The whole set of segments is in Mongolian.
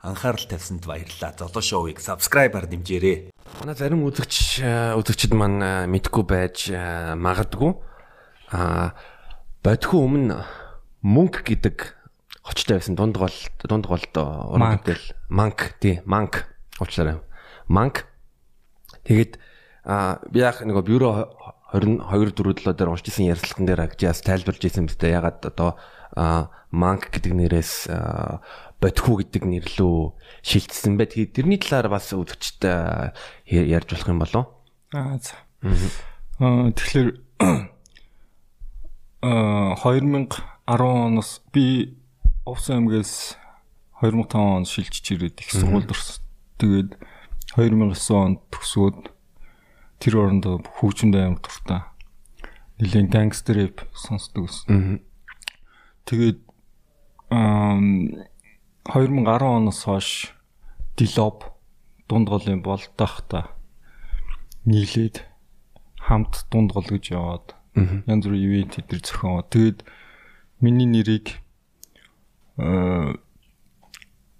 анхаарал тавьсанд баярлалаа. Золоо шоуийг subscribe-аар дэмжээрэй. Манай зарим үзэгч үзэгчд маань мэдгүй байж магадгүй. А бодхоо өмнө мөнгө гэдэг хочтой байсан дунд гол дунд голд уран бүтээл. Манк тий манк уучлаарай манк тэгээд а би яг нэг бюро 22 4 дээр уншиж исэн ярилцлаган дээр агжаас тайлбарлаж исэн биз дээ. Ягаад одоо манк гэдэг нэрээс бодхуу гэдэг нэрлүү шилжсэн бай. Тэгээд тэрний талаар бас үзэгчтэй ярьж болох юм болов? Аа за. Аа тэгэхээр аа 2010 оноос би Овс аймгаас 2005 онд шилжиж ирээд их сургуульд орсон. Тэгээд 2009 онд төгсөөд тэр орондоо хөгжинд аймаг дуртай. Нилийн гангстер рэп сонсдог гэсэн. Тэгээд аа 2010 оноос хойш Дилоб дунд голын болдохта нийлээд хамт дунд гол гэж яваад янз бүрийн ивент эдэр зохион. Тэгээд миний нэрийг э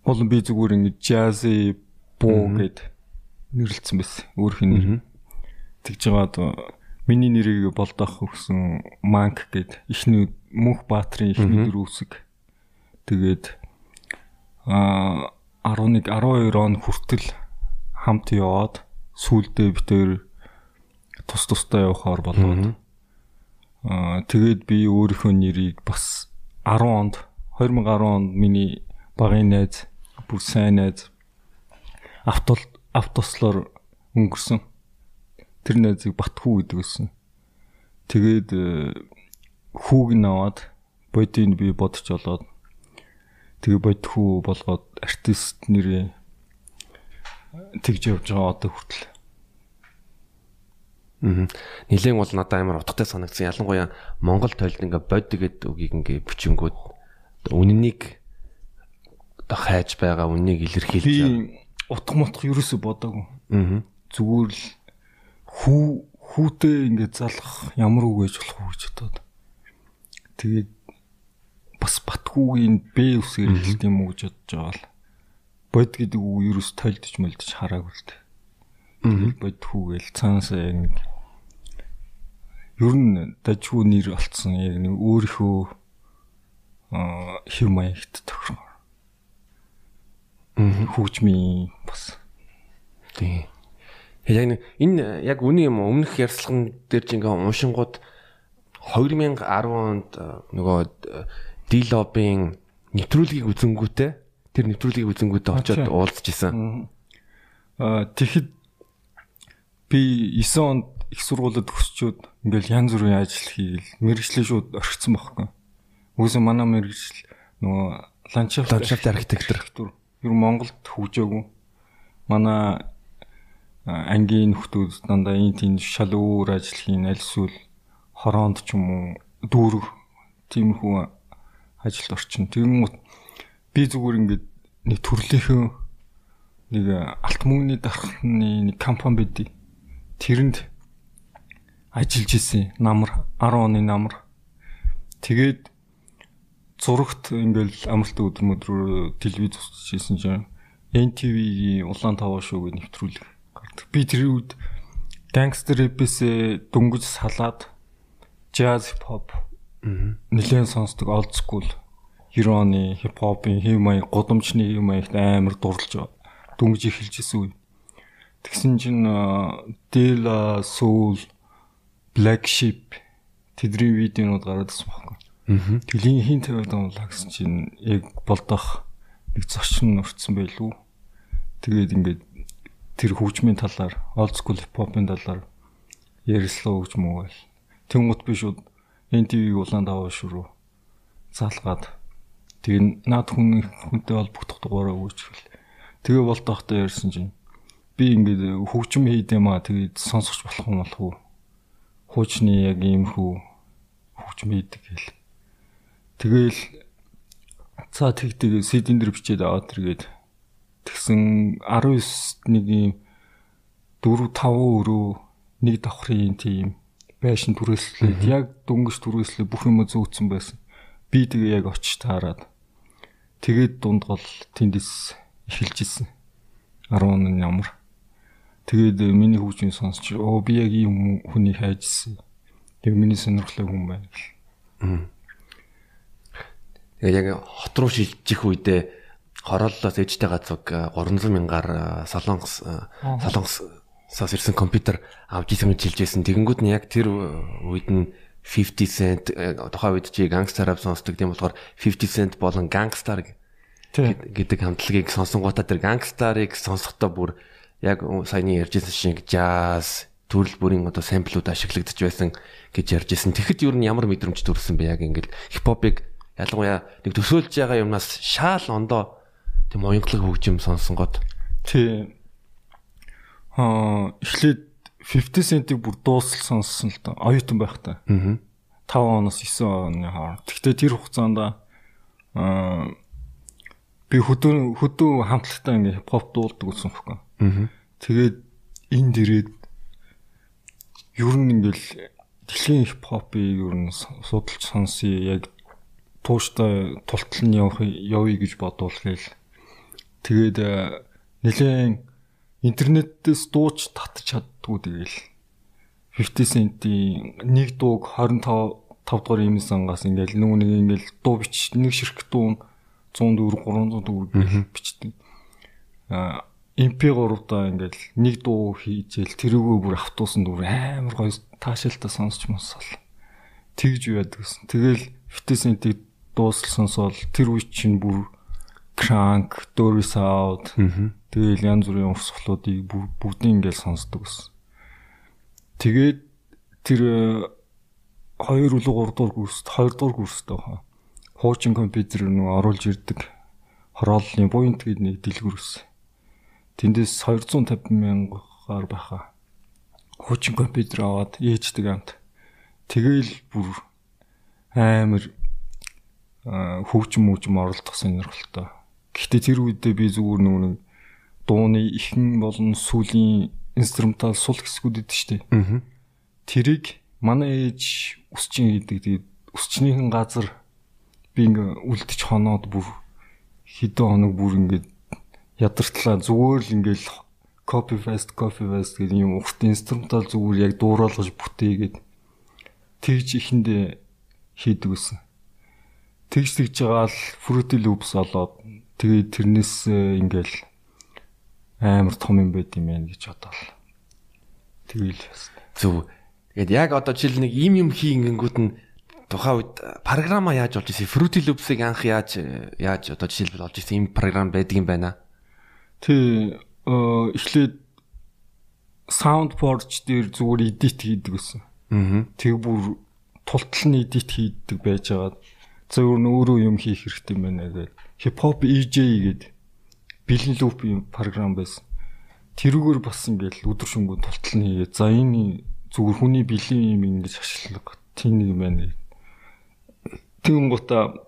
болон би зүгээр ингэ jazzy буу гэд нэрлэлсэн байсан. Өөрх нь нэр. Тэгж байгаад миний нэрийг болдох өгсөн Манк гэд ихний Мөнх Баатрин ихний дөрөв үсэг. Тэгээд 11 12 он хүртэл хамт яваад сүулдэ битээр тус тустай явахаар болоод. Аа тэгээд би өөрийнхөө нэрийг бас 10 онд 2010 онд миний багын найз бүр сайн найз автол автослоор өнгөрсөн. Тэр найзыг Батхүү гэдэг байсан. Тэгээд э, хүүг нь аваад бодийг би бодож олоод тэгээ бодхүү болгоод артист нэрээ тэгж явж байгаа одоо хүртэл. Аа. Нилээн бол надад амар утгатай санагдсан. Ялангуяа Монгол тойлд ингээ бод гэдэг үгийг ингээ бичингүүд үннийг одоо хайж байгаа үннийг илэрхийлж би утга мутх ерөөсө бодоогүй. Аа. Зүгээр л хүү хүүтэй ингээ залах ямар үг гэж болох вэ гэж бодоод. Тэгээд бас Батгуугийн Б үсгээр хэлт юм уу гэж бодож байгаа л бод гэдэг үг ерөөс тойлдож мөлдөж хараагүй л дээ. Тэгээд бодхүү гээл цаанасаа яг нэг ер нь дажгүй нэр олцсон яг нэг өөрийнхөө хэв маягт тохироо. Аа хөгжмийн бас тий. Яг нэг энэ яг үний юм өмнөх ярьцлаган дээр ч ингээ уншингууд 2010 онд нөгөө D-lobbying нэвтрүүлгийг үзэнгүүтээ тэр нэвтрүүлгийг үзэнгүүтээ очиод уулзж исэн. Аа тэгэхэд би 9 онд их сургуулиуд өсчөөд ингээл янз бүрийн ажил хийгээл мэрэгчлээ шууд орхисон байхгүй. Үгүйс манай мэрэгжил нөгөө ландшафт ландшафт архитектур ер нь Монголд хөгжөөгүй. Манай ангийн нөхдүүд дандаа энэ тийм шал өөр ажил хийн аль эсвэл хороонд ч юм уу дүүрэг тиймэрхүү ажилд орчин. Тэгмүүд би зүгээр ингээд нэг төрлийнхөө нэг алт мөнгөний дархны нэг компани байдгийг тэрэнд ажиллаж исэн намар 10 оны намар. Тэгээд зурагт ингээл амралтын өдөр мөдрөөр телевиз үзчихсэн чинь NTV-ийн улаан таваа шоуг нэвтрүүлэг гардаг. Би тэр үед гангстер рэпээс дөнгөж салаад jazz pop нэлээд сонсдог old school 90 оны хип хопын хэв маяг гудамжны хэв маягт амар дурлж дүнгиж эхэлж исэн үе. Тэгсэн чинь Dela Soul Black Sheep тэдний видеонууд гараад ирсэн байхгүй. Тэлийн хин тавиад байгаа гэсэн чинь яг болдох нэг зочин нурцсан байлгүй. Тэгээд ингээд тэр хөгжмийн талаар old school hip hop-ын талаар гэж мүү байл. Тэнгут би шууд NTV улаан даваа шүрүү. Залгаад тэгээ наад хүн хүнтэй холбогдох дугаараа өгөөчихвөл тэгээ болтоохтой ярьсан чинь. Би ингээд хөгжим хийдэм аа. Тэгээд сонсох болох юм болох уу? Хуучны яг ийм хүү хөгжим хийдэг гэл. Тэгээл цаа тэгдэг CD-н дээр бичээд аваад тэргээд тэгсэн 19 нэг ийм 4 5 өрөө нэг давхрын тийм байшин түрээслээд яг дөнгөж түрээслээ бүх юм зөөцсөн байсан. Би тэгээ яг очиж таарад тэгээд дунд гол тэндээс эхэлж ирсэн. 10 оны ямар. Тэгээд э, миний хөгжмийг сонсч оо би яг ийм хүнийг хайжсэн. Тэр миний сонирхлыг хүн байна гэл. Тэгээд яг хот руу шилжих үедээ хорооллоос ээжтэй гацуг 300 мянгаар солонгос солонгосоос ирсэн компьютер авч исэн гэж хэлжсэн. Тэгэнгүүт нь яг тэр үед нь 50 cent тухайн үед чи гангстараа сонсдог тийм болохоор 50 cent болон гангстар гэдэг хамтлагийг сонсонгуудаа тэр гангстарыг сонсохдоо бүр яг саяны ярьжсэн шиг jazz төрөл бүрийн одоо самплууд ашиглагдаж байсан гэж ярьжсэн. Тэгэхэд юу н ямар мэдрэмж төрсэн бэ яг ингээд хипхопыг ялангуяа нэг төсөөлж байгаа юмнаас шаал ондоо тийм уянгалаг хөгжим сонсонгод. Тий. Аа эхлээд 50 cent-ийг бүр дуусал сонссон л доо. Оюутан байх та. Аа. 5 оноос 9 оны хооронд. Гэхдээ тэр хугацаанд аа би хөдөө хөдөө хамтлагтай ингээ хипхоп дуулдаг гэсэн хөхгүй. Аа. Тэгээд энд ирээд ер нь ингээл дэлхийн хипхопыг ер нь судалж сонсъё яг тууштай тултал нь явах явъя гэж бодвол гээл Тэгээд нэлээд интернетээс дууч татчих чаддгүй тэгэл 50 cent-ийн нэг дууг 25 5 дугаар ийм сангаас ингээл нөгөө нэг ингээл дуу бич нэг ширхэг дуу 104 300 дуу бичдэг. Аа MP3 даа ингээл нэг дуу хийжэл тэрүүгөө бүр автуусан дуу амар гоё таашаалтаа сонсч мосол. Тэгж яадаг гэсэн. Тэгэл 50 cent-ийг дуусал сонсоол тэр үе чинь бүр Crank, Doris Out. Тэгэл янз бүрийн урсгалуудыг бүгдийг ингээл сонсдог гэсэн. Тэгээд тэр 2 үлээ 3 дугаар курст 2 дугаар курст байгаа. Хуучин компьютер нөгөө оруулж ирдэг. Хорооллын буйнт гэдэг нэг дэлгүүр гэсэн. Тэндээс 250 мянгаар байхаа. Хуучин компьютер аваад ээждэг амт. Тэгэл бүр амар хөгжим мөгжим оролдох сонирхолтой Гэхдээ тэр үедээ би зүгээр нэг дууны ихэн болон сүлийн инструментал сул хэсгүүд идэв штэ. Аа. Тэрийг манай ээж өсчин гэдэг. Тэгээд өсчнийхэн газар би ингээ үлдчих хоноод бүр хэдэн хоног бүр ингээ ядартлаа зүгээр л ингээл copy paste copy paste гэдэг юм урт инструментал зүгээр яг дуурайлгаж бүтээгээд тэгж ихэндээ хийдэг гэсэн. Тэгж тэгж байгаа л Fruity Loops олоод Тэгээд тэрнээс э, ингээл амар том юм байд юм байна гэж бодоол. Тэгэл бас. Зөв. Тэгээд яг одоо жишээл нэг им юм хийнгүүт нь тухайн үед програма яаж болж ирсэн? Fruity Loops-ыг анх яаж яаж одоо жишээлбэл олж ирсэн юм програм байдаг юм байна. Тэ эхлээд Soundforge дээр зүгээр edit хийдэг гэсэн. Аа. Тэг бүр тултал нь edit хийдэг байж байгаа. Зөвөр нь өөрөө юм хийх хэрэгтэй юм байна гэдэг хипхоп EJ гээд бэлэн луп юм програм байсан. Тэрүүгээр бас ингээл өдөр шөнөгүй тултал нь хийгээ. За энэ зүгээр хүний бэлэн юм ингэж ашиглах тийм нэг юм байна. Тэгэн гута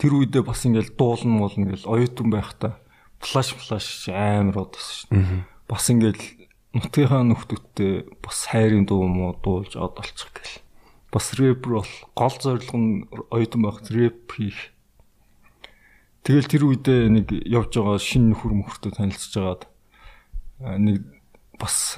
тэр үедээ бас ингээл дуулна муулна ингээл оюутан байхдаа флаш флаш амар удаас шүү. Бас ингээл нутгийнхаа нөхдөдтэй бас хайрын дуу муу дуулж од олчих гээл. Бас рэп бол гол зорилго нь оюутан байх рэп хийх. Тэгэл тэр үедээ нэг явж байгаа шинэ нөхөр мөхөртөө танилцж байгаад нэг бас